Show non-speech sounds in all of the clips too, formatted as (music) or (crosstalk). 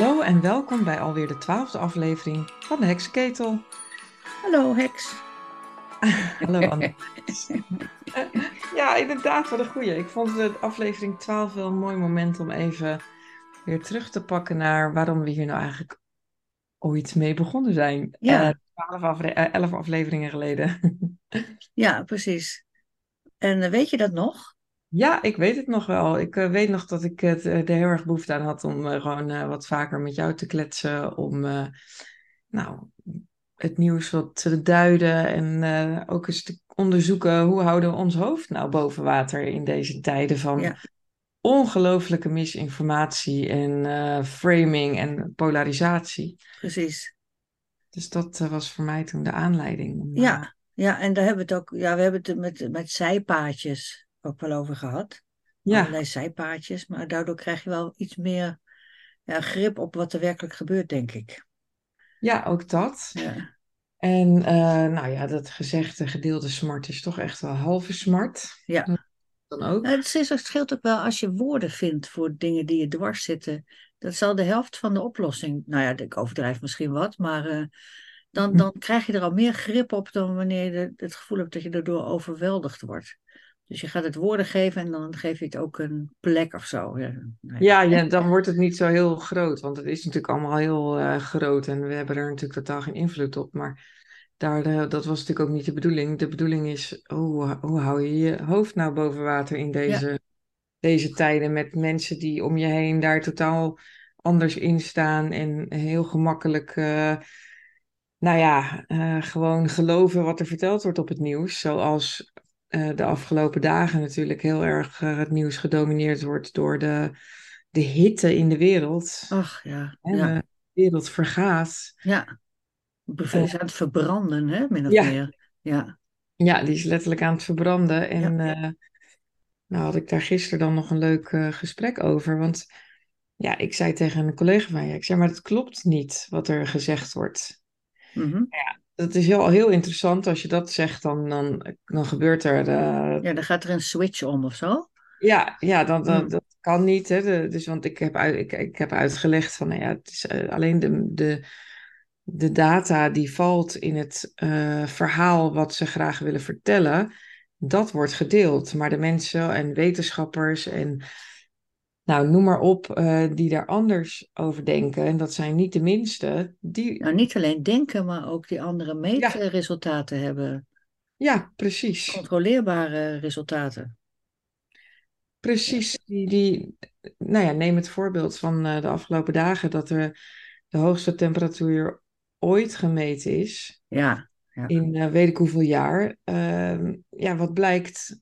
Hallo en welkom bij alweer de twaalfde aflevering van de Heksenketel. Hallo Heks. (laughs) Hallo Anne. (laughs) ja, inderdaad, wat een goeie. Ik vond de aflevering 12 wel een mooi moment om even weer terug te pakken naar waarom we hier nou eigenlijk ooit mee begonnen zijn. Ja. Eh, 12 afle- eh, 11 afleveringen geleden. (laughs) Ja, precies. En eh, weet je dat nog? Ja, ik weet het nog wel. Ik eh, weet nog dat ik het, eh, er heel erg behoefte aan had om eh, gewoon wat vaker met jou te kletsen. Om nou, het nieuws wat te duiden en ook eens te onderzoeken hoe houden we ons hoofd nou boven water in deze tijden van Ja. ongelooflijke misinformatie en framing en polarisatie. Precies. Dus dat was voor mij toen de aanleiding. Om, Ja, ja, en daar hebben we het ook, ja, we hebben het met, met zijpaadjes ook wel over gehad. ja, Allerlei zijpaadjes, maar daardoor krijg je wel iets meer ja, grip op wat er werkelijk gebeurt, denk ik. ja, ook dat. Ja, En eh, nou ja, dat gezegde gedeelde smart is toch echt wel halve smart. ja. Dan ook. Nou, Het, is, het scheelt ook wel als je woorden vindt voor dingen die je dwars zitten. Dat is al de helft van de oplossing. Nou ja, ik overdrijf misschien wat, maar eh, dan, dan krijg je er al meer grip op dan wanneer je het gevoel hebt dat je erdoor overweldigd wordt. Dus je gaat het woorden geven en dan geef je het ook een plek of zo. Ja, ja. Ja, ja, dan wordt het niet zo heel groot, want het is natuurlijk allemaal heel eh, groot en we hebben er natuurlijk totaal geen invloed op. Maar daar, eh, dat was natuurlijk ook niet de bedoeling. De bedoeling is, hoe, hoe hou je je hoofd nou boven water in deze, deze tijden met mensen die om je heen daar totaal anders in staan en heel gemakkelijk, eh, nou ja, eh, gewoon geloven wat er verteld wordt op het nieuws. Zoals eh, de afgelopen dagen natuurlijk heel erg eh, het nieuws gedomineerd wordt door de, de hitte in de wereld. Ach ja, ja, De wereld vergaat. ja. Bev- is aan het verbranden, hè, min of Ja. meer. Ja, Ja, die is letterlijk aan het verbranden. En eh, nou had ik daar gisteren dan nog een leuk eh, gesprek over. Want ja, ik zei tegen een collega van je, ik zei, maar het klopt niet wat er gezegd wordt. mhm. Dat is heel, heel interessant. Als je dat zegt, dan, dan, dan gebeurt er. eh, ja, dan gaat er een switch om of zo. ja, ja dat, dat, Mm. dat kan niet. Hè. De- dus, want ik heb, uit, ik, ik heb uitgelegd van, nou ja, het is eh, alleen de, de, de data die valt in het eh, verhaal wat ze graag willen vertellen, dat wordt gedeeld. Maar de mensen en wetenschappers en nou, noem maar op, eh, die daar anders over denken, en dat zijn niet de minste, die, Nou, niet alleen denken, maar ook die andere meetresultaten hebben. ja, precies. Controleerbare resultaten. Precies, die, die, nou ja, neem het voorbeeld van eh, de afgelopen dagen dat er de hoogste temperatuur ooit gemeten is, Ja, in eh, weet ik hoeveel jaar. Ehm, ja, wat blijkt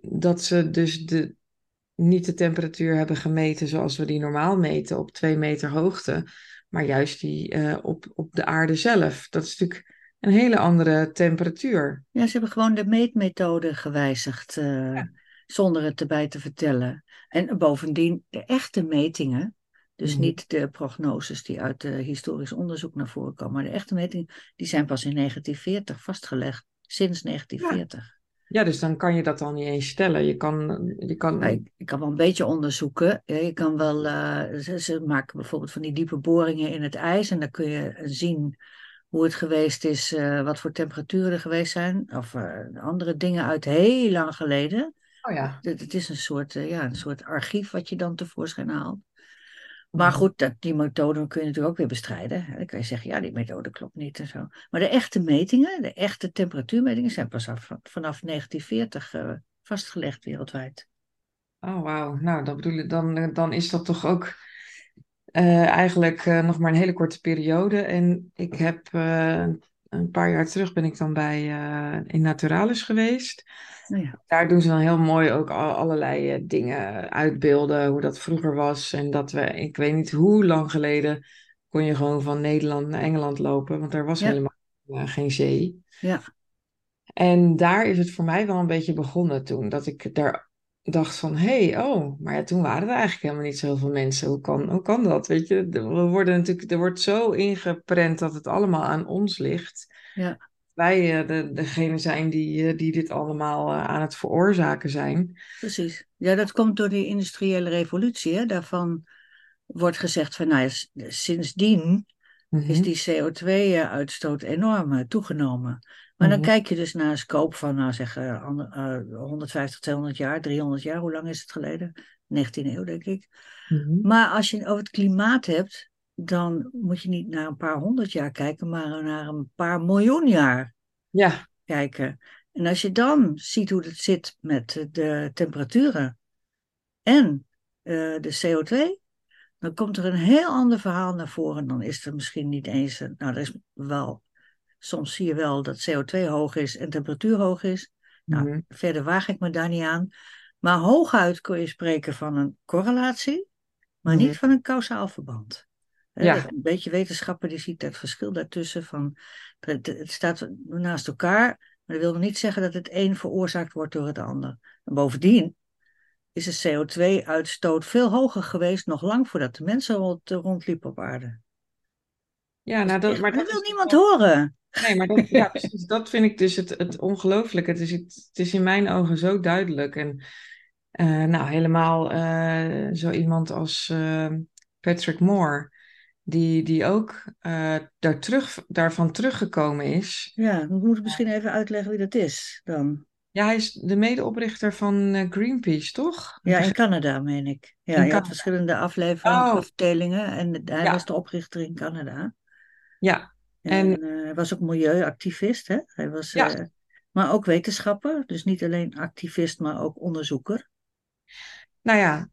dat ze dus de, niet de temperatuur hebben gemeten zoals we die normaal meten op twee meter hoogte, maar juist die eh, op, op de aarde zelf. Dat is natuurlijk een hele andere temperatuur. ja ze hebben gewoon de meetmethode gewijzigd, eh, zonder het erbij te vertellen. En bovendien, de echte metingen, dus Mhm. niet de prognoses die uit eh, historisch onderzoek naar voren komen, maar de echte metingen, die zijn pas in 1940 vastgelegd, sinds 1940. Ja, dus dan kan je dat al niet eens stellen. Je kan, je kan, Nou, ik, ik kan wel een beetje onderzoeken. Ja, Je kan wel, eh, ze, ze maken bijvoorbeeld van die diepe boringen in het ijs. En dan kun je zien hoe het geweest is, eh, wat voor temperaturen er geweest zijn. Of eh, andere dingen uit heel lang geleden. oh ja. Het, het is een soort, ja, een soort archief wat je dan tevoorschijn haalt. Maar goed, dat, die methode kun je natuurlijk ook weer bestrijden. Dan kan je zeggen, ja, die methode klopt niet en zo. Maar de echte metingen, de echte temperatuurmetingen, zijn pas af, vanaf 1940 eh, vastgelegd wereldwijd. Oh, wauw. Nou, dat bedoel ik, dan, dan is dat toch ook eh, eigenlijk eh, nog maar een hele korte periode. En ik heb eh, een paar jaar terug ben ik dan bij eh, in Naturalis geweest. Nou ja. Daar doen ze dan heel mooi ook al, allerlei eh, dingen uitbeelden, hoe dat vroeger was. En dat we, ik weet niet hoe lang geleden, kon je gewoon van Nederland naar Engeland lopen, want er was Ja. helemaal eh, geen zee. Ja. En daar is het voor mij wel een beetje begonnen toen, dat ik daar dacht van, hé, hey, oh, maar ja, toen waren er eigenlijk helemaal niet zoveel mensen. Hoe kan, hoe kan dat, weet je? We worden natuurlijk, er wordt zo ingeprent dat het allemaal aan ons ligt. Ja. Wij eh, de, degene zijn die, eh, die dit allemaal eh, aan het veroorzaken zijn. Precies. Ja, dat komt door die industriële revolutie. Hè? Daarvan wordt gezegd van, nou, s- sindsdien is Mhm. die CO2-uitstoot enorm eh, toegenomen. Maar dan Mhm. kijk je dus naar een scope van, nou zeg, eh, ander- eh, 150, 200 jaar, 300 jaar. Hoe lang is het geleden? 19e eeuw, denk ik. Mhm. Maar als je het over het klimaat hebt, dan moet je niet naar een paar honderd jaar kijken, maar naar een paar miljoen jaar Ja, kijken. En als je dan ziet hoe het zit met de temperaturen en eh, de CO2, dan komt er een heel ander verhaal naar voren. Dan is er misschien niet eens, een- nou, er is wel, soms zie je wel dat CO2 hoog is en temperatuur hoog is. Nou, Mhm. verder waag ik me daar niet aan. Maar hooguit kun je spreken van een correlatie, maar Mhm. niet van een kausaal verband. Ja. dat- Een beetje wetenschapper die ziet dat verschil daartussen van, het, staat naast elkaar, maar dat wil niet zeggen dat het een veroorzaakt wordt door het ander. En bovendien is de CO2-uitstoot veel hoger geweest, nog lang voordat de mensen rond, rondliepen op aarde. ja nou, dat, maar dat dat wil is niemand horen. Nee, maar dat, ja, precies, dat vind ik dus het, het ongelooflijke. Het is, het is in mijn ogen zo duidelijk. En eh, nou, helemaal eh, zo iemand als eh, Patrick Moore, die, die ook eh, daar terug, daarvan teruggekomen is. Ja, we moeten misschien even uitleggen wie dat is dan. Ja, hij is de medeoprichter van eh, Greenpeace, toch? Ja, in Canada, meen ik. Ja, In je had verschillende afleveringen, Oh. afdelingen en hij Ja. was de oprichter in Canada. Ja, En, En- eh, hij was ook milieuactivist, hè? Hij was, Ja. eh, maar ook wetenschapper, dus niet alleen activist, maar ook onderzoeker. nou ja,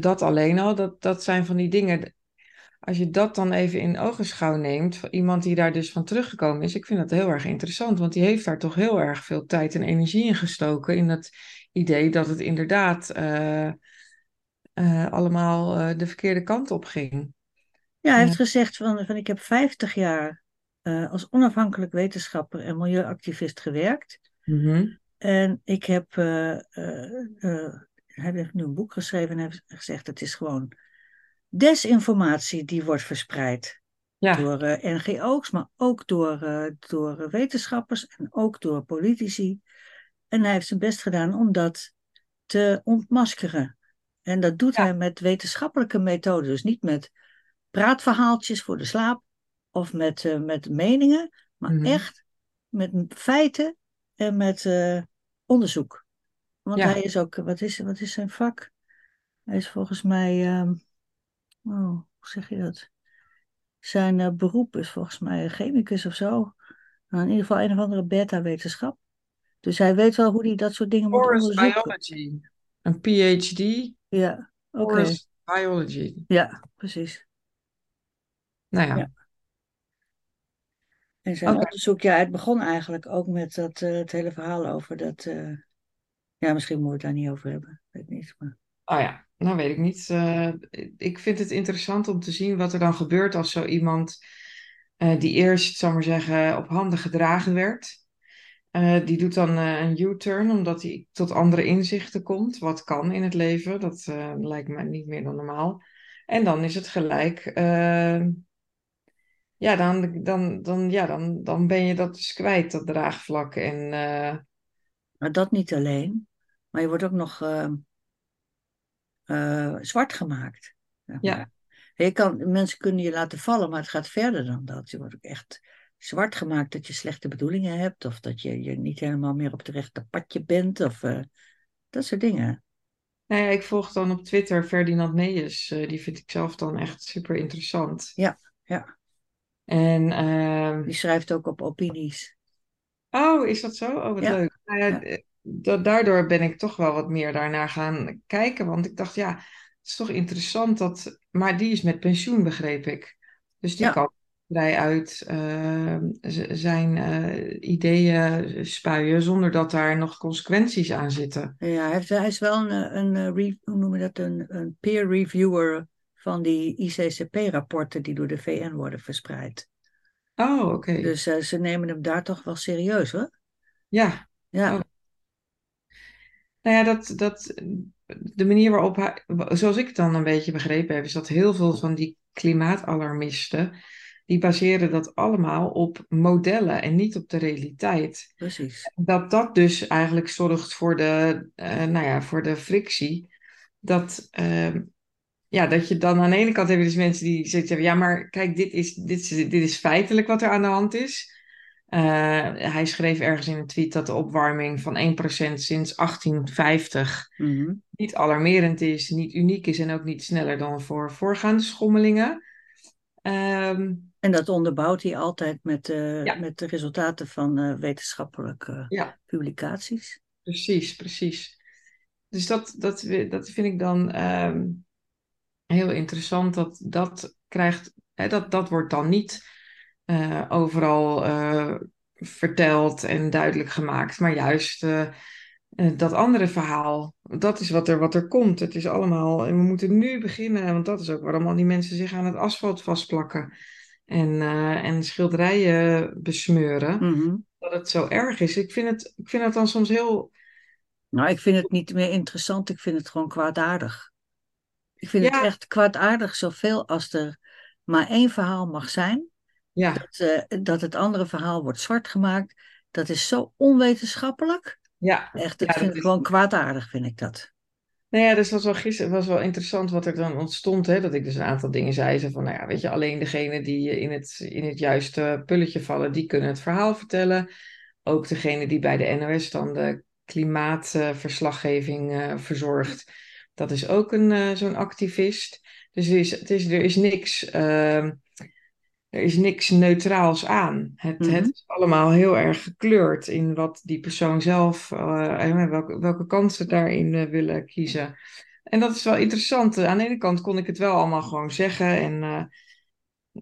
dat alleen al, dat, dat zijn van die dingen. Als je dat dan even in ogenschouw neemt, van iemand die daar dus van teruggekomen is, ik vind dat heel erg interessant, want die heeft daar toch heel erg veel tijd en energie in gestoken, in dat idee dat het inderdaad eh, eh, allemaal eh, de verkeerde kant op ging. Ja, hij heeft gezegd van, van ik heb 50 jaar als onafhankelijk wetenschapper en milieuactivist gewerkt. Mhm. En ik heb, hij heeft nu een boek geschreven en heeft gezegd het is gewoon desinformatie die wordt verspreid. Ja, door eh, NGO's, maar ook door, eh, door wetenschappers en ook door politici. En hij heeft zijn best gedaan om dat te ontmaskeren. En dat doet Ja. hij met wetenschappelijke methoden, dus niet met praatverhaaltjes voor de slaap of met, eh, met meningen, maar Mhm. echt met feiten en met eh, onderzoek. Want Ja. hij is ook, wat is, wat is zijn vak? Hij is volgens mij, ehm, oh, hoe zeg je dat? Zijn eh, beroep is volgens mij chemicus of zo. Nou, in ieder geval een of andere beta-wetenschap. Dus hij weet wel hoe hij dat soort dingen moet forest onderzoeken. biology, een PhD, Ja, oké. forest biology. Ja, precies. Nou ja, Ja. En zijn Oké. onderzoek, ja, het begon eigenlijk ook met dat, eh, het hele verhaal over dat. eh, ja, misschien moeten we het daar niet over hebben. Weet niet. Maar... Oh ja, nou weet ik niet. Eh, ik vind het interessant om te zien wat er dan gebeurt als zo iemand eh, die eerst, zal maar zeggen, op handen gedragen werd. eh, die doet dan een U-turn omdat hij tot andere inzichten komt. Wat kan in het leven, dat lijkt me niet meer dan normaal. En dan is het gelijk. ja, dan, dan, dan, ja dan, dan ben je dat dus kwijt, dat draagvlak. En maar dat niet alleen. Maar je wordt ook nog eh, zwart gemaakt. zeg Ja. Je kan, mensen kunnen je laten vallen, maar het gaat verder dan dat. Je wordt ook echt zwart gemaakt dat je slechte bedoelingen hebt. Of dat je, je niet helemaal meer op het rechte padje bent. Of eh, dat soort dingen. Nou ja, ik volg dan op Twitter Ferdinand Meijers. eh, die vind ik zelf dan echt super interessant. Ja, ja. En, ehm, Die schrijft ook op opinies. oh, is dat zo? Oh, wat Ja, leuk. Nou ja, daardoor ben ik toch wel wat meer daarnaar gaan kijken. Want ik dacht, ja, het is toch interessant dat... Maar die is met pensioen, begreep ik. Dus die Ja. kan vrij uit ehm, zijn eh, ideeën spuien zonder dat daar nog consequenties aan zitten. Ja, hij, heeft, hij is wel een, een, eh, hoe noem je dat, een, een peer reviewer van die ICCP-rapporten die door de VN worden verspreid. Oh, oké. Dus eh, ze nemen hem daar toch wel serieus hoor. Ja. Ja, Oh. Nou ja, dat, dat, de manier waarop hij, zoals ik het dan een beetje begrepen heb, is dat heel veel van die klimaatalarmisten, die baseren dat allemaal op modellen en niet op de realiteit. precies. Dat dat dus eigenlijk zorgt voor de, eh, nou ja, voor de frictie. Dat, ehm, ja, dat je dan aan de ene kant hebben dus mensen die zeggen, ja, maar kijk, dit is, dit is, dit is feitelijk wat er aan de hand is. Uh, hij schreef ergens in een tweet dat de opwarming van 1% sinds 1850 Mhm. niet alarmerend is, niet uniek is en ook niet sneller dan voor voorgaande schommelingen. Ehm, En dat onderbouwt hij altijd met, eh, Ja. met de resultaten van eh, wetenschappelijke ja, publicaties. precies, precies. Dus dat, dat, dat vind ik dan ehm, heel interessant. Dat dat krijgt, hè, dat, dat wordt dan niet eh, overal eh, verteld en duidelijk gemaakt, maar juist eh, dat andere verhaal. Dat is wat er, wat er komt. Het is allemaal, en we moeten nu beginnen, want dat is ook waarom al die mensen zich aan het asfalt vastplakken en, en schilderijen besmeuren. Mhm. Dat het zo erg is. Ik vind het, ik vind het dan soms heel. Nou, ik vind het niet meer interessant, ik vind het gewoon kwaadaardig. Ik vind het echt kwaadaardig zoveel als er maar één verhaal mag zijn. Ja, Dat, eh, dat het andere verhaal wordt zwart gemaakt. Dat is zo onwetenschappelijk. ja. Echt, Ja, ik vind dat het is- gewoon kwaadaardig, vind ik dat. Nou ja, dus was wel gisteren was wel interessant wat er dan ontstond. Hè? Dat ik dus een aantal dingen zei. Van, nou ja, weet je, alleen degene die in het, in het juiste pulletje vallen, die kunnen het verhaal vertellen. Ook degene die bij de NOS dan de klimaatverslaggeving eh, verzorgt. Dat is ook een, eh, zo'n activist. Dus er is, het is, er is niks. ehm, er is niks neutraals aan. Het, Mhm. het is allemaal heel erg gekleurd in wat die persoon zelf, eh, en welke, welke kant ze daarin eh, willen kiezen. En dat is wel interessant. Aan de ene kant kon ik het wel allemaal gewoon zeggen en eh,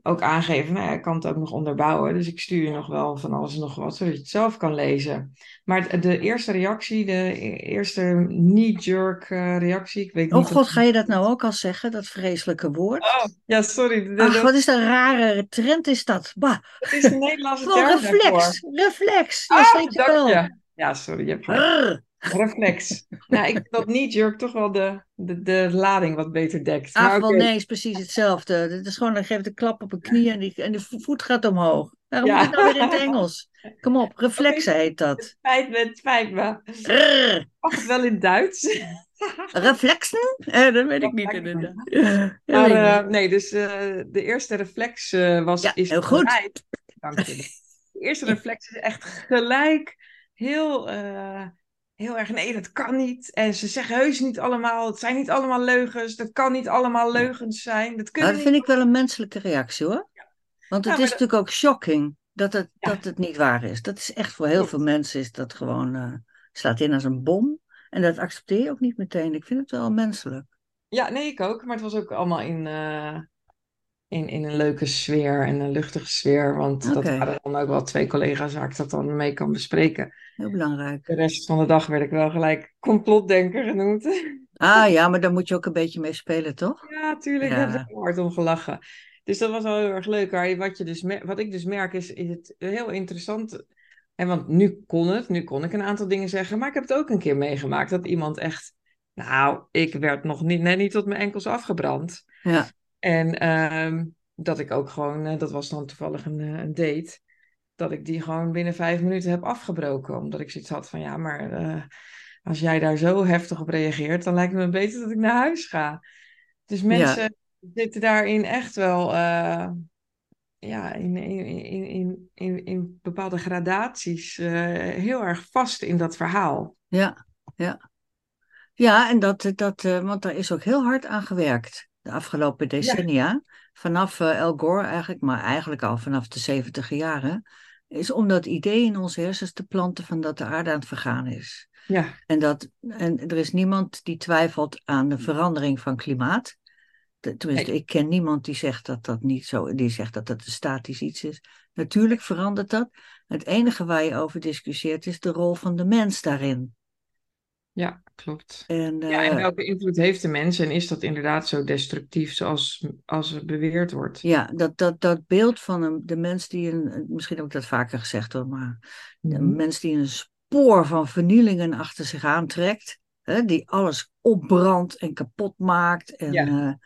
ook aangeven, nou ja, ik kan het ook nog onderbouwen. Dus ik stuur je nog wel van alles en nog wat, zodat je het zelf kan lezen. Maar de eerste reactie, de eerste knee-jerk eh, reactie, ik weet Oh niet... god, of- ga je dat nou ook al zeggen, dat vreselijke woord? Oh, ja, sorry. de- Ach, wat is een rare trend is dat. Bah, Het is een Nederlandse term daarvoor. reflex, reflex. Ja, Ah, zeker dank wel. je. Ja, sorry, je hebt. Reflex. (laughs) Nou, ik vind dat knee-jerk toch wel de, de, de lading wat beter dekt. Maar wel oké, nee, is precies hetzelfde. Het is gewoon, dan geeft een klap op een knie en, die, en de vo- voet gaat omhoog. Waarom Ja. moet het nou weer in het (laughs) Engels? Kom op, reflexen heet dat. Het spijt me, het spijt me. Brrr. Mag het wel in het Duits? (laughs) Reflexen? Eh, dat weet ik niet inderdaad. Ja, Maar eh, niet. nee, dus eh, de eerste reflex eh, was... Ja, is heel goed. gelijk. Dank je. De eerste reflex is echt gelijk heel, eh, heel erg... Nee, dat kan niet. En ze zeggen heus niet allemaal... Het zijn niet allemaal leugens. Dat kan niet allemaal leugens zijn. Dat Nou, kunnen dat niet... vind ik wel een menselijke reactie hoor. Want het maar is dat- natuurlijk ook shocking dat het, Ja. dat het niet waar is. Dat is echt voor heel veel mensen is dat gewoon, eh, slaat in als een bom. En dat accepteer je ook niet meteen. Ik vind het wel menselijk. Ja, nee, ik ook. Maar het was ook allemaal in, eh, in, in een leuke sfeer en een luchtige sfeer. Want dat waren dan ook wel twee collega's waar ik dat dan mee kan bespreken. Heel belangrijk. De rest van de dag werd ik wel gelijk complotdenker genoemd. Ah ja, maar daar moet je ook een beetje mee spelen, toch? Ja, tuurlijk. Ja. Daar heb ik hard om gelachen. Dus dat was wel heel erg leuk. Maar wat, je dus wat ik dus merk is, is het heel interessant. En want nu kon het, nu kon ik een aantal dingen zeggen. Maar ik heb het ook een keer meegemaakt dat iemand echt... Nou, ik werd nog niet, net niet tot mijn enkels afgebrand. Ja. En ehm, dat ik ook gewoon, eh, dat was dan toevallig een, eh, een date, dat ik die gewoon binnen vijf minuten heb afgebroken. Omdat ik zoiets had van, ja, maar eh, als jij daar zo heftig op reageert, dan lijkt het me beter dat ik naar huis ga. Dus mensen zitten daarin echt wel, ja, in, in, in, in, in, in bepaalde gradaties heel erg vast in dat verhaal. Ja, ja. Ja, en dat, dat, want daar is ook heel hard aan gewerkt de afgelopen decennia. Vanaf eh, Al Gore eigenlijk, maar eigenlijk al vanaf de zeventiger jaren. Is om dat idee in onze hersens te planten van dat de aarde aan het vergaan is. Ja, En, dat, en er is niemand die twijfelt aan de verandering van klimaat. De- Tenminste, Nee. ik ken niemand die zegt dat dat niet zo, die zegt dat dat een statisch iets is. Natuurlijk verandert dat. Het enige waar je over discussieert is de rol van de mens daarin. ja, klopt. En, Ja, en eh, welke invloed heeft de mens en is dat inderdaad zo destructief zoals als het beweerd wordt? Ja, dat, dat, dat beeld van een, de mens die een, misschien heb ik dat vaker gezegd hoor, maar de Mhm. mens die een spoor van vernielingen achter zich aantrekt, hè, die alles opbrandt en kapot maakt en Ja.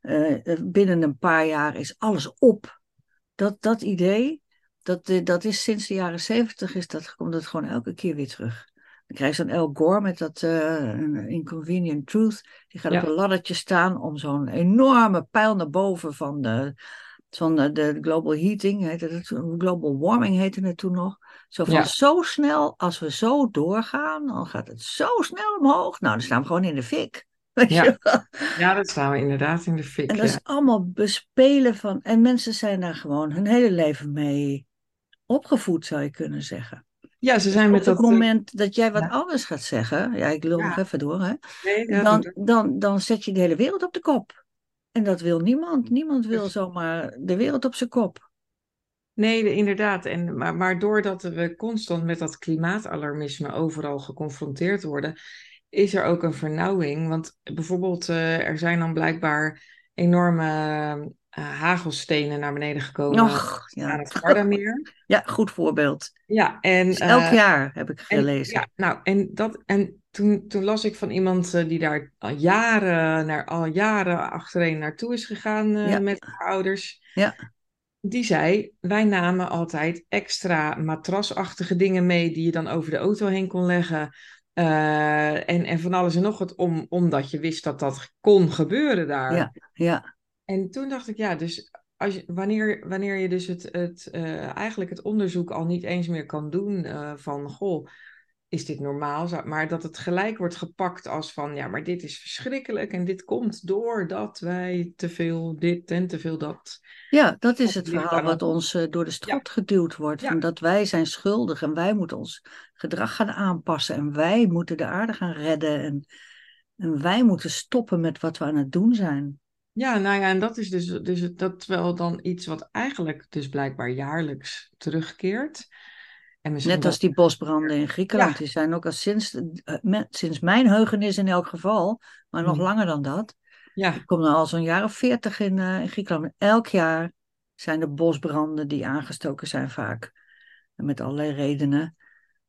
eh, eh, binnen een paar jaar is alles op. Dat, dat idee, dat, dat is sinds de jaren zeventig is dat, komt dat gewoon elke keer weer terug. Dan krijg je zo'n El Gore met dat eh, Inconvenient Truth. Die gaat Ja. op een laddertje staan om zo'n enorme pijl naar boven van de, van de, de global heating, heette het, global warming heette het toen nog. Zo van Ja. zo snel, als we zo doorgaan, dan gaat het zo snel omhoog. Nou, dan staan we gewoon in de fik. (laughs) Weet Ja. Ja, dat staan we inderdaad in de fik. En dat ja. is allemaal bespelen van. En mensen zijn daar gewoon hun hele leven mee opgevoed, zou je kunnen zeggen. Ja, ze zijn Op met het dat... eh, moment dat jij wat ja. anders gaat zeggen, ja, ik lul nog even door, hè, nee, dan, dan, dan zet je de hele wereld op de kop. En dat wil niemand. Niemand wil zomaar de wereld op zijn kop. Nee, de- inderdaad. En, maar, maar doordat we constant met dat klimaatalarmisme overal geconfronteerd worden, is er ook een vernauwing. Want bijvoorbeeld, eh, er zijn dan blijkbaar enorme eh, hagelstenen naar beneden gekomen Och, aan ja. het Gardameer. (laughs) ja, goed voorbeeld. Ja, en, Dus elk eh, jaar heb ik en, gelezen. ja, nou, en, dat, en toen, toen las ik van iemand eh, die daar al jaren, naar, al jaren achtereen naartoe is gegaan Ja. met haar ouders. Ja. Die zei, wij namen altijd extra matrasachtige dingen mee die je dan over de auto heen kon leggen. En, en van alles en nog wat, om, omdat je wist dat dat kon gebeuren daar. Ja, ja, En toen dacht ik, ja, dus als je, wanneer, wanneer je dus het, het, eh, eigenlijk het onderzoek al niet eens meer kan doen eh, van, goh, is dit normaal? Maar dat het gelijk wordt gepakt als van, ja, maar dit is verschrikkelijk en dit komt doordat wij te veel dit en te veel dat. ja, dat is het verhaal wat ons. eh, door de strot geduwd wordt. Ja. Van dat wij zijn schuldig en wij moeten ons gedrag gaan aanpassen. En wij moeten de aarde gaan redden. En, en wij moeten stoppen met wat we aan het doen zijn. Ja, nou ja, en dat is dus, dus dat wel dan iets wat eigenlijk dus blijkbaar jaarlijks terugkeert. En Net als die bosbranden in Griekenland. Ja. Die zijn ook al sinds, eh, sinds mijn heugenis in elk geval, maar nog Hmm. langer dan dat. Ja, Ik kom nu al zo'n jaar of veertig in, eh, in Griekenland. Elk jaar zijn er bosbranden die aangestoken zijn vaak. Met allerlei redenen.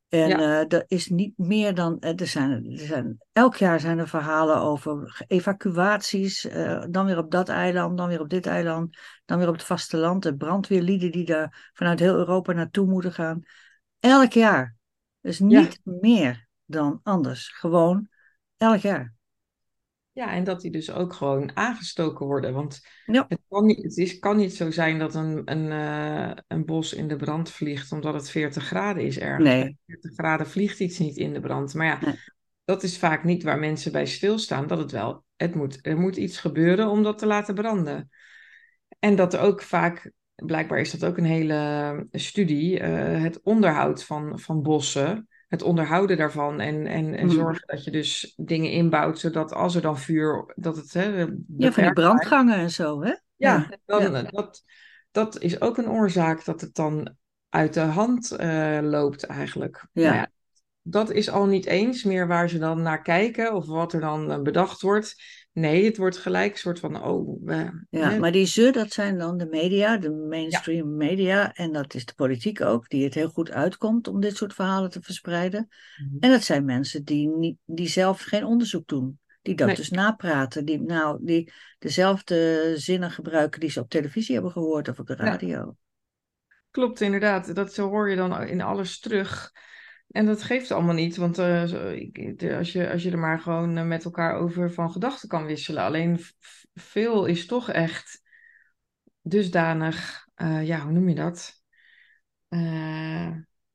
En Ja. eh, er is niet meer dan. eh, er zijn, er zijn, elk jaar zijn er verhalen over evacuaties. eh, dan weer op dat eiland, dan weer op dit eiland. Dan weer op het vasteland. De brandweerlieden die daar vanuit heel Europa naartoe moeten gaan. Elk jaar. Dus Ja. niet meer dan anders. Gewoon elk jaar. Ja, en dat die dus ook gewoon aangestoken worden. Want Ja. het, kan niet, het is, kan niet zo zijn dat een, een, eh, een bos in de brand vliegt omdat het 40 graden is ergens. Nee. Bij 40 graden vliegt iets niet in de brand. Maar ja, Nee. dat is vaak niet waar mensen bij stilstaan. Dat het wel, het moet, er moet iets gebeuren om dat te laten branden. En dat er ook vaak, blijkbaar is dat ook een hele studie, eh, het onderhoud van, van bossen. Het onderhouden daarvan en, en, en Mhm. zorgen dat je dus dingen inbouwt, zodat als er dan vuur, dat het hè, Ja, van die brandgangen en zo, hè? Ja, dan, ja. Dat, dat is ook een oorzaak dat het dan uit de hand eh, loopt eigenlijk. Ja. Nou ja, dat is al niet eens meer waar ze dan naar kijken of wat er dan eh, bedacht wordt. Nee, het wordt gelijk een soort van, oh, Ja, hè, maar die ze, dat zijn dan de media, de mainstream media. En dat is de politiek ook, die het heel goed uitkomt om dit soort verhalen te verspreiden. Mhm. En dat zijn mensen die, niet, die zelf geen onderzoek doen. Die dat Nee. dus napraten. Die, nou, die dezelfde zinnen gebruiken die ze op televisie hebben gehoord of op de Ja. radio. Klopt, inderdaad. Dat zo hoor je dan in alles terug. En dat geeft allemaal niet, want eh, zo- ik- de- als, je, als je er maar gewoon eh, met elkaar over van gedachten kan wisselen. Alleen veel is toch echt dusdanig, eh, ja, hoe noem je dat?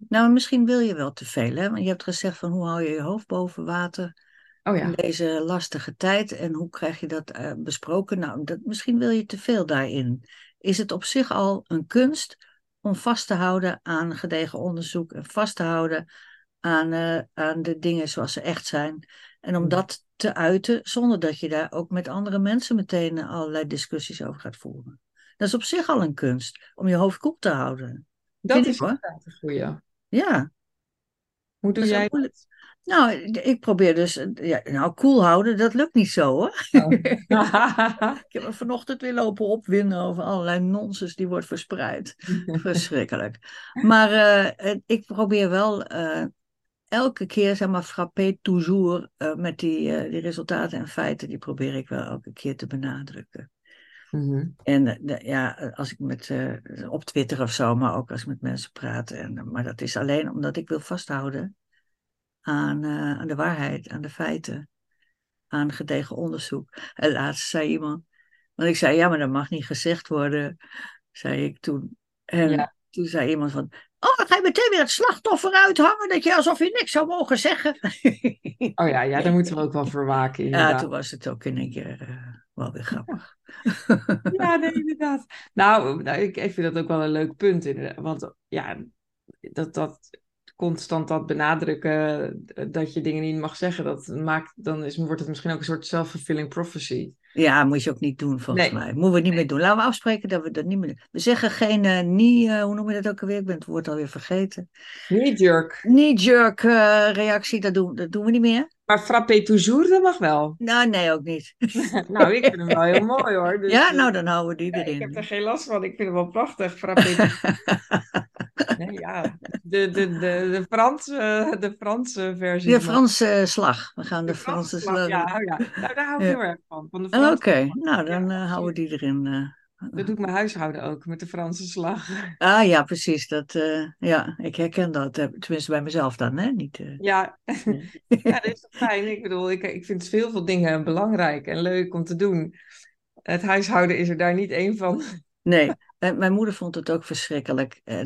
Nou, misschien wil je wel te veel, hè? Want je hebt gezegd van hoe hou je je hoofd boven water oh in ja, deze lastige tijd en hoe krijg je dat besproken? Nou, dat, misschien wil je te veel daarin. Is het op zich al een kunst om vast te houden aan gedegen onderzoek en vast te houden aan, eh, aan de dingen zoals ze echt zijn en om Mhm. dat te uiten zonder dat je daar ook met andere mensen meteen allerlei discussies over gaat voeren? Dat is op zich al een kunst om je hoofd koel te houden. dat vind ik, is hoor. inderdaad een goeie. Ja. Hoe doe Dat jij. Nou, ik probeer dus, eh, ja, nou, koel houden, dat lukt niet zo hoor. dat? (laughs) (laughs) Ik heb me vanochtend weer lopen opwinden over allerlei nonsens die wordt verspreid. (laughs) Verschrikkelijk. Maar eh, eh, ik probeer wel elke keer, zeg maar, frappé toujours met die, die resultaten en feiten, die probeer ik wel elke keer te benadrukken. Mhm. En de- ja, als ik met, op Twitter of zo, maar ook als ik met mensen praat. En, maar dat is alleen omdat ik wil vasthouden aan, eh, aan de waarheid, aan de feiten, aan gedegen onderzoek. En laatst zei iemand, want ik zei, ja, maar dat mag niet gezegd worden, zei ik toen. En Ja. toen zei iemand van, oh, dan ga je meteen weer het slachtoffer uithangen, dat je alsof je niks zou mogen zeggen. (laughs) Oh ja, ja, daar moeten we ook wel voor waken, Ja, toen was het ook in een keer eh, wel weer grappig. (laughs) Ja, nee, inderdaad. Nou, nou, ik, ik vind dat ook wel een leuk punt. inderdaad. Want ja, dat, dat constant dat benadrukken eh, dat je dingen niet mag zeggen, dat maakt, dan is, wordt het misschien ook een soort self-fulfilling prophecy. Ja, moet je ook niet doen volgens Nee. mij. Moeten we niet meer doen. Laten we afspreken dat we dat niet meer doen. We zeggen geen eh nie, eh, hoe noem je dat ook alweer? Ik ben het woord alweer vergeten. Knee-jerk. Knee-jerk reactie, dat doen, dat doen we niet meer. Maar frappé toujours, dat mag wel. Nou, nee, ook niet. (laughs) Nou, ik vind hem wel heel mooi hoor. Dus, ja, eh, nou, dan houden we die ja, ik heb erin. er geen last van. Ik vind hem wel prachtig. Frappé. Nee, ja. De, de, de, de, Franse, de Franse versie. De Franse slag. We gaan de, de Franse slag, slag. Ja, oh ja. Nou, daar hou ik heel erg van. Oké, nou, dan Ja, eh, houden we die erin. Dat doet mijn huishouden ook, met de Franse slag. Ah ja, precies. Dat, eh, ja, ik herken dat. eh, Tenminste bij mezelf dan, hè? Niet, eh. Ja, ja (laughs) dat is toch fijn. Ik bedoel, ik, ik vind heel veel dingen belangrijk en leuk om te doen. Het huishouden is er daar niet één van. Nee, mijn moeder vond het ook verschrikkelijk. En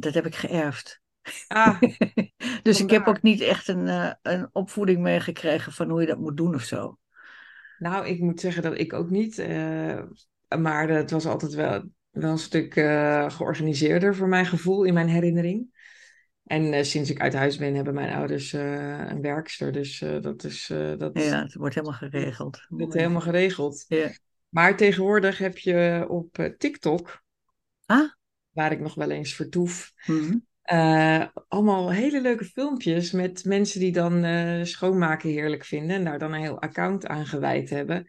dat heb ik geërfd. Ah, (laughs) dus ik heb ook niet echt een, een opvoeding meegekregen van hoe je dat moet doen of zo. nou, ik moet zeggen dat ik ook niet. Maar het was altijd wel, wel een stuk eh, georganiseerder voor mijn gevoel in mijn herinnering. En eh, sinds ik uit huis ben, hebben mijn ouders eh, een werkster. Dus dat is dat Ja, het wordt helemaal geregeld. wordt helemaal geregeld. Ja. Maar tegenwoordig heb je op TikTok, Ah, waar ik nog wel eens vertoef, eh, allemaal hele leuke filmpjes met mensen die dan schoonmaken heerlijk vinden en daar dan een heel account aan gewijd hebben.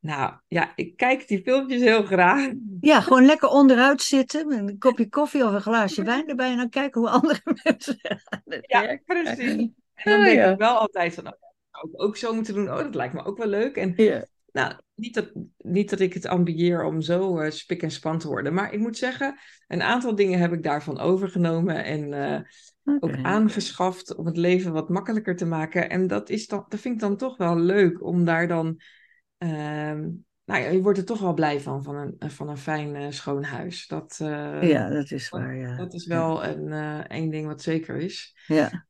Nou ja, ik kijk die filmpjes heel graag. ja, gewoon lekker onderuit zitten met een kopje koffie of een glaasje wijn erbij en dan kijken hoe andere (laughs) mensen Ja, precies. En dan denk ja. ik wel altijd van, oh, dat zou ik ook zo moeten doen. Oh, dat lijkt me ook wel leuk. En. Nou, niet dat, niet dat ik het ambieer om zo eh, spik en span te worden. Maar ik moet zeggen, een aantal dingen heb ik daarvan overgenomen en eh, ook aangeschaft om het leven wat makkelijker te maken. En dat, is dan, dat vind ik dan toch wel leuk om daar dan. Ehm, nou ja, je wordt er toch wel blij van, van een, van een fijn eh, schoon huis. Dat, eh, Ja, dat is waar, ja. dat is wel een, eh één ding wat zeker is. Ja,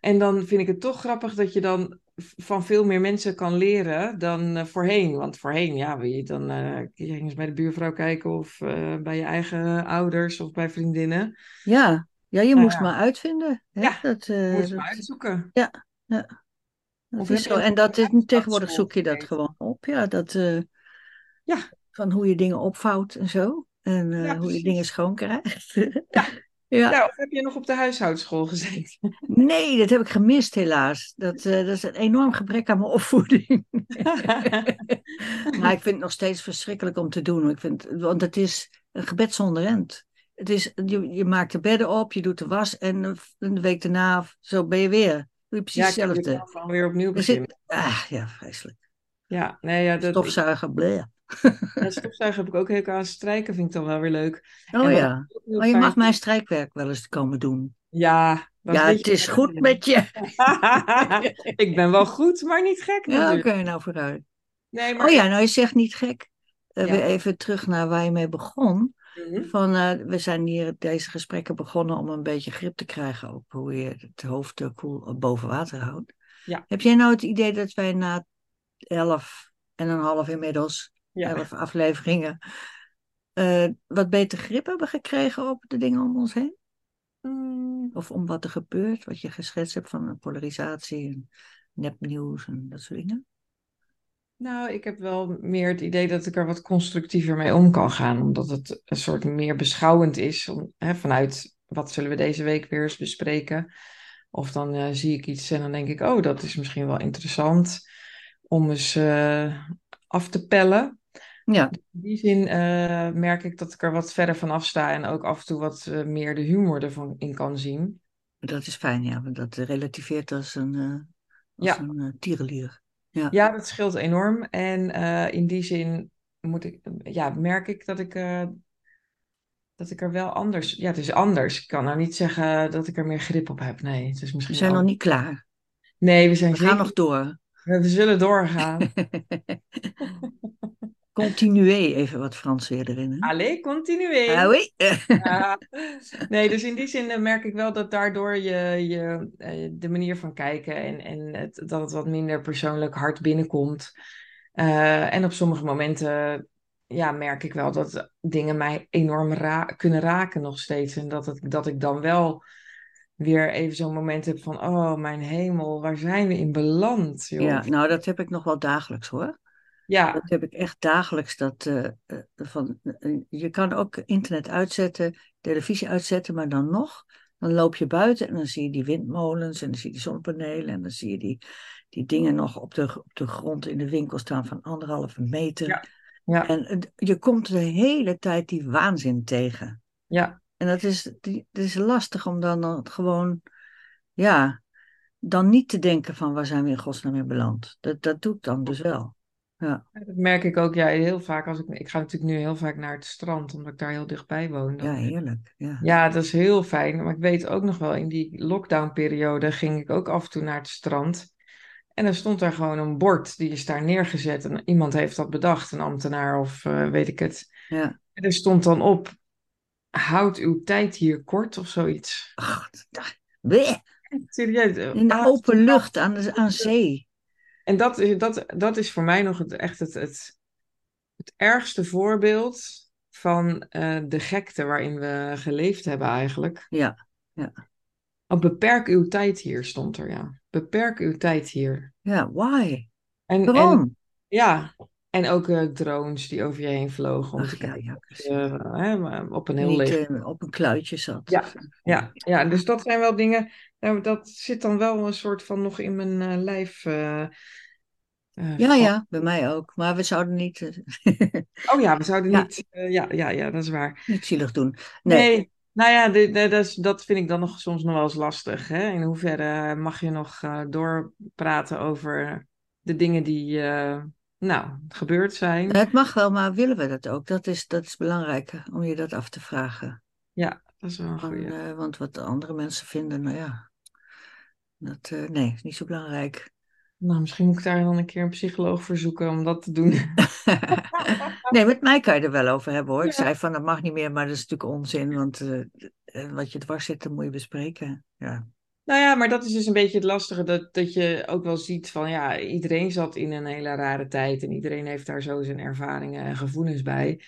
En dan vind ik het toch grappig dat je dan van veel meer mensen kan leren dan eh, voorheen. Want voorheen, ja, wil je dan eh, ging eens bij de buurvrouw kijken of eh, bij je eigen ouders of bij vriendinnen. ja. ja je Nou moest ja. maar uitvinden. Hè? Ja, dat, eh, dat- maar uitzoeken. Ja, ja. Of is zo. En dat is, tegenwoordig zoek je dat gewoon op. Ja, dat, eh, Ja. Van hoe je dingen opvouwt en zo. En eh, Ja, hoe je dingen schoon krijgt. Ja. (laughs) ja. Ja, of heb je nog op de huishoudschool gezeten? Nee, dat heb ik gemist helaas. Dat, eh, dat is een enorm gebrek aan mijn opvoeding. (laughs) maar ik vind het nog steeds verschrikkelijk om te doen. Ik vind, want het is een gebed zonder end. Het is, je, je maakt de bedden op, je doet de was en een week daarna zo ben je weer. Doe je precies ja, hetzelfde. gewoon weer opnieuw beginnen. ah, ja, vreselijk. Ja, nee, ja, dat, ik, Stofzuigen, bleh. ja, stofzuigen heb ik ook heel aan strijken, vind ik dan wel weer leuk. Oh ja. heel Oh, je mag mijn strijkwerk wel eens komen doen. Ja, Ja, het je is goed met je. (laughs) ik ben wel goed, maar niet gek Ja, oké, natuurlijk. nou vooruit. Nee, maar Oh ja, nou je zegt niet gek. Eh, Ja. Weer even terug naar waar je mee begon. Mhm. Van, eh, we zijn hier deze gesprekken begonnen om een beetje grip te krijgen op hoe je het hoofd eh, koel boven water houdt. Ja. Heb jij nou het idee dat wij na elf en een half inmiddels, Ja. elf afleveringen, eh, wat beter grip hebben gekregen op de dingen om ons heen? Mm, Of om wat er gebeurt, wat je geschetst hebt van polarisatie en nepnieuws en dat soort dingen? Nou, ik heb wel meer het idee dat ik er wat constructiever mee om kan gaan, omdat het een soort meer beschouwend is. Om, hè, vanuit wat zullen we deze week weer eens bespreken? Of dan eh, zie ik iets en dan denk ik, oh, dat is misschien wel interessant om eens eh, af te pellen. Ja, In die zin eh, merk ik dat ik er wat verder van afsta en ook af en toe wat meer de humor ervan in kan zien. dat is fijn, ja, want dat relativeert als een, als Ja. een tierenlier. Ja. Ja, dat scheelt enorm. En eh, in die zin moet ik, ja, merk ik dat ik eh, dat ik er wel anders... Ja, het is anders. Ik kan nou niet zeggen dat ik er meer grip op heb. Nee, het is We misschien zijn nog niet klaar. Nee, we zijn We zeker... gaan nog door. We zullen doorgaan. (laughs) Continuer, even wat Frans weer erin. Hè? Allez, continuez. Ah, oui. (laughs) Ja. Nee, dus in die zin eh, merk ik wel dat daardoor je, je, eh, de manier van kijken en, en het, dat het wat minder persoonlijk hard binnenkomt. Eh, en op sommige momenten ja, merk ik wel dat dingen mij enorm ra kunnen raken nog steeds. En dat, het, dat ik dan wel weer even zo'n moment heb van, oh mijn hemel, waar zijn we in beland, joh. Ja, nou, dat heb ik nog wel dagelijks hoor. Ja, Dat heb ik echt dagelijks. Dat, eh, eh, van, eh, je kan ook internet uitzetten, televisie uitzetten, maar dan nog, dan loop je buiten en dan zie je die windmolens en dan zie je die zonnepanelen en dan zie je die, die dingen nog op de, op de grond in de winkel staan van anderhalve meter. Ja. ja, En je komt de hele tijd die waanzin tegen. ja. En dat is, die- het is lastig om dan, dan gewoon, ja, dan niet te denken van waar zijn we in godsnaam in beland. Dat, dat doe ik dan dus wel. Ja, Dat merk ik ook ja, heel vaak als ik, ik ga natuurlijk nu heel vaak naar het strand, omdat ik daar heel dichtbij woon. Dan- ja heerlijk. Ja. Ja, dat is heel fijn. Maar ik weet ook nog wel, in die lockdownperiode ging ik ook af en toe naar het strand. En dan stond daar gewoon een bord, die is daar neergezet. En iemand heeft dat bedacht, een ambtenaar of eh, weet ik het. Ja. En er stond dan op, houd uw tijd hier kort of zoiets. Ach. Serieus. eh, in de ah, open lucht aan, de, aan zee. En dat, is- dat, dat is voor mij nog het, echt het, het, het ergste voorbeeld van eh, de gekte waarin we geleefd hebben eigenlijk. Ja, Oh, beperk uw tijd hier, stond er, ja. Beperk uw tijd hier. ja, why? En, en ja, en ook eh, drones die over je heen vlogen om Ach te ja, kijken ja, eh, hè, op een heel Niet leeg... op een kluitje zat. Ja, ja, ja, dus dat zijn wel dingen, nou, dat zit dan wel een soort van nog in mijn eh, lijf. eh, eh, Ja, van- ja, bij mij ook. Maar we zouden niet, (laughs) Oh ja, we zouden Ja. niet, ja, ja, ja, dat is waar. niet zielig doen. Nee, Nee, nou ja, de- de- dat, vind ik dan nog soms nog wel eens lastig. Hè? In hoeverre mag je nog eh, doorpraten over de dingen die, nou, gebeurd zijn? het mag wel, maar willen we dat ook? Dat is, dat is belangrijk om je dat af te vragen. Ja, dat is wel een eh, want wat de andere mensen vinden, nou ja, dat, eh, nee, is niet zo belangrijk. Nou, misschien moet ik daar dan een keer een psycholoog voor zoeken om dat te doen. (laughs) nee, met mij kan je er wel over hebben hoor. Ik Ja. zei van dat mag niet meer, maar dat is natuurlijk onzin, want eh, eh, wat je dwars zit, dat moet je bespreken. Ja, Nou ja, maar dat is dus een beetje het lastige, dat, dat je ook wel ziet van, ja, iedereen zat in een hele rare tijd en iedereen heeft daar zo zijn ervaringen en gevoelens bij.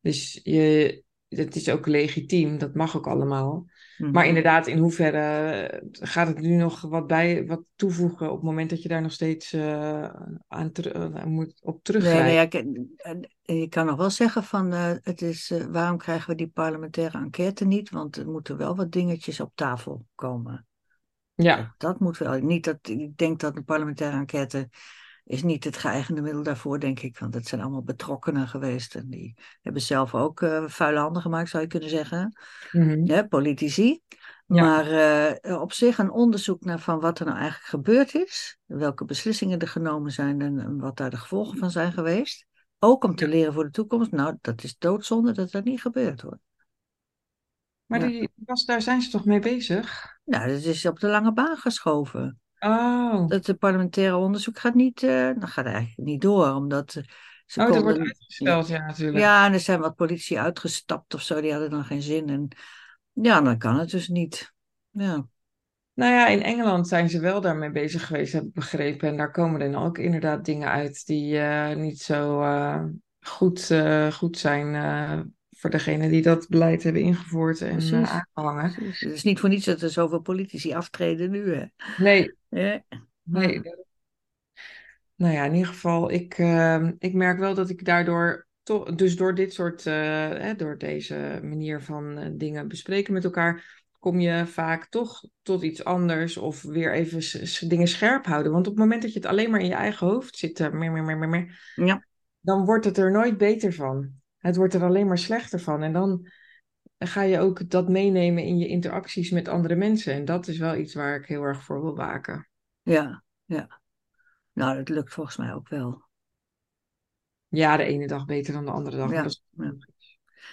Dus je, het is ook legitiem, dat mag ook allemaal. Mhm. Maar inderdaad, in hoeverre eh, gaat het nu nog wat bij, wat toevoegen op het moment dat je daar nog steeds eh, aan, eh, aan moet, op Nee, teruggrijpen? nee, ja, ik- eh, je kan nog wel zeggen van, het is, waarom krijgen we die parlementaire enquête niet? Want er moeten wel wat dingetjes op tafel komen. Ja, Dat moet wel. Niet dat, ik denk dat een parlementaire enquête is niet het geëigende middel daarvoor, denk ik. Want het zijn allemaal betrokkenen geweest. En die hebben zelf ook eh, vuile handen gemaakt, zou je kunnen zeggen. mhm. Ja, politici. Ja. Maar eh, op zich een onderzoek naar van wat er nou eigenlijk gebeurd is. Welke beslissingen er genomen zijn en, en wat daar de gevolgen van zijn geweest. Ook om te leren voor de toekomst. Nou, dat is doodzonde dat dat niet gebeurt hoor. Maar Ja. die, was, daar zijn ze toch mee bezig? Nou, dat is op de lange baan geschoven. Oh, Dat het parlementaire onderzoek gaat niet, dat gaat eigenlijk niet door, omdat eh, ze oh dat konden... wordt uitgesteld, ja, natuurlijk. Ja, en er zijn wat politici uitgestapt of zo, die hadden dan geen zin. En ja, dan kan het dus niet. Ja, Nou ja, in Engeland zijn ze wel daarmee bezig geweest, heb ik begrepen. En daar komen dan ook inderdaad dingen uit die eh, niet zo goed, eh, goed zijn voor degene die dat beleid hebben ingevoerd en Precies. aangehangen. precies. Het is niet voor niets dat er zoveel politici aftreden nu, hè. Nee, Ja. nee. Nou ja, in ieder geval, ik, eh, ik merk wel dat ik daardoor toch, dus door dit soort, eh, door deze manier van eh, dingen bespreken met elkaar, kom je vaak toch tot iets anders of weer even dingen scherp houden. Want op het moment dat je het alleen maar in je eigen hoofd zit, meer, meer, meer, meer, meer, Ja. dan wordt het er nooit beter van. Het wordt er alleen maar slechter van. En dan ga je ook dat meenemen in je interacties met andere mensen. En dat is wel iets waar ik heel erg voor wil waken. ja, ja. Nou, dat lukt volgens mij ook wel. Ja, de ene dag beter dan de andere dag. Ja, is ja.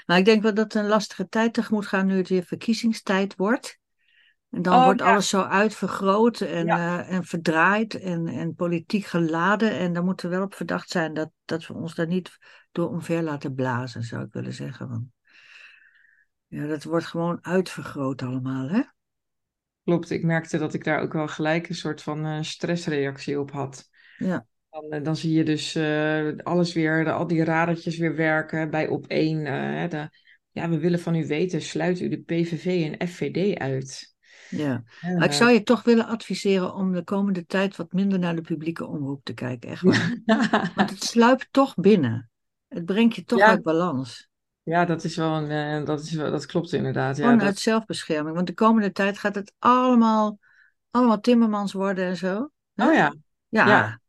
Nou, ik denk wel dat het een lastige tijd tegemoet gaan nu het weer verkiezingstijd wordt. En dan Oh, wordt ja. alles zo uitvergroot en, Ja. eh, en verdraaid en, en politiek geladen. En daar moeten we wel op verdacht zijn dat, dat we ons daar niet door omver laten blazen, zou ik willen zeggen. Want ja, dat wordt gewoon uitvergroot allemaal, hè? Klopt, ik merkte dat ik daar ook wel gelijk een soort van eh, stressreactie op had. Ja, Dan, eh, dan zie je dus alles weer, de- al die radertjes weer werken bij op één. de, ja, we willen van u weten, sluit u de PVV en FVD uit. Ja. Maar ik zou je toch willen adviseren om de komende tijd wat minder naar de publieke omroep te kijken, echt waar. (laughs) Want het sluipt toch binnen. Het brengt je toch Ja. uit balans. ja, dat is wel een, eh, dat, is wel, dat klopt inderdaad. Ja, Gewoon dat, uit zelfbescherming. Want de komende tijd gaat het allemaal, allemaal timmermans worden en zo. hè? oh ja. Ja, ja. dat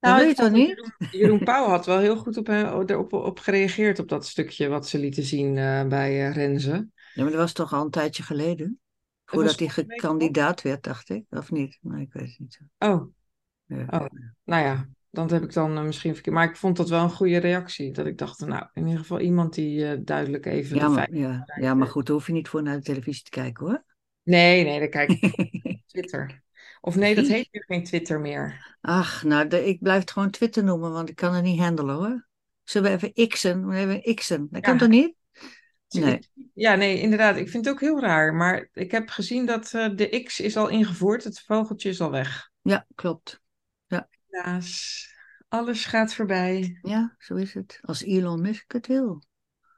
Nou, wil je toch dat niet? Jeroen, Jeroen Pauw had wel heel goed op, eh, erop op gereageerd op dat stukje wat ze lieten zien eh, bij Renze. Ja, maar dat was toch al een tijdje geleden? Voordat hij vorige week kandidaat werd, dacht ik. Of niet? Nee, ik weet het niet. Oh, Ja. Oh. nou ja, dat heb ik dan eh, misschien verkeerd. Maar ik vond dat wel een goede reactie. Dat ik dacht, nou, in ieder geval iemand die eh, duidelijk even Ja, maar, ja, ja, maar goed, daar hoef je niet voor naar de televisie te kijken hoor. Nee, nee, dan kijk ik (laughs) Twitter. Of nee, dat heet nu geen Twitter meer. Ach, nou, de- ik blijf het gewoon Twitter noemen, want ik kan het niet handelen hoor. Zullen we even xen? We even xen. Dat kan toch niet? Nee. Ja, nee, inderdaad. Ik vind het ook heel raar. Maar ik heb gezien dat eh, de X is al ingevoerd. Het vogeltje is al weg. Ja, klopt. Helaas, alles gaat voorbij. Ja, zo is het. Als Elon Musk het wil.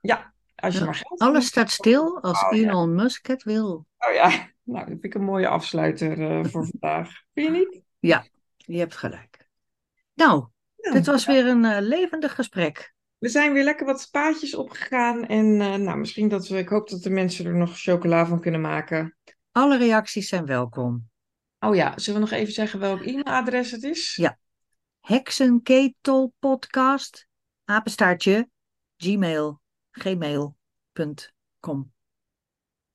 Ja, als je Ja, maar geld Alles staat stil als Oh, ja. Elon Musk het wil. Oh ja, nou, dat vind ik een mooie afsluiter eh, (laughs) voor vandaag. Vind je niet? Ja, je hebt gelijk. Nou, Nou, dit was weer een eh, levendig gesprek. We zijn weer lekker wat spaatjes opgegaan. En eh, nou, misschien dat we, ik hoop dat de mensen er nog chocola van kunnen maken. Alle reacties zijn welkom. Oh ja, zullen we nog even zeggen welk e-mailadres het is? Ja. Heksenketelpodcast, apenstaartje, gmail, gmail.com.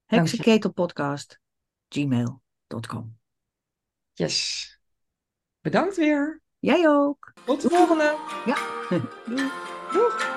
Heksenketelpodcast, gmail.com. Yes. Bedankt weer. Jij ook. Tot de volgende. Ja. Doei. Woo.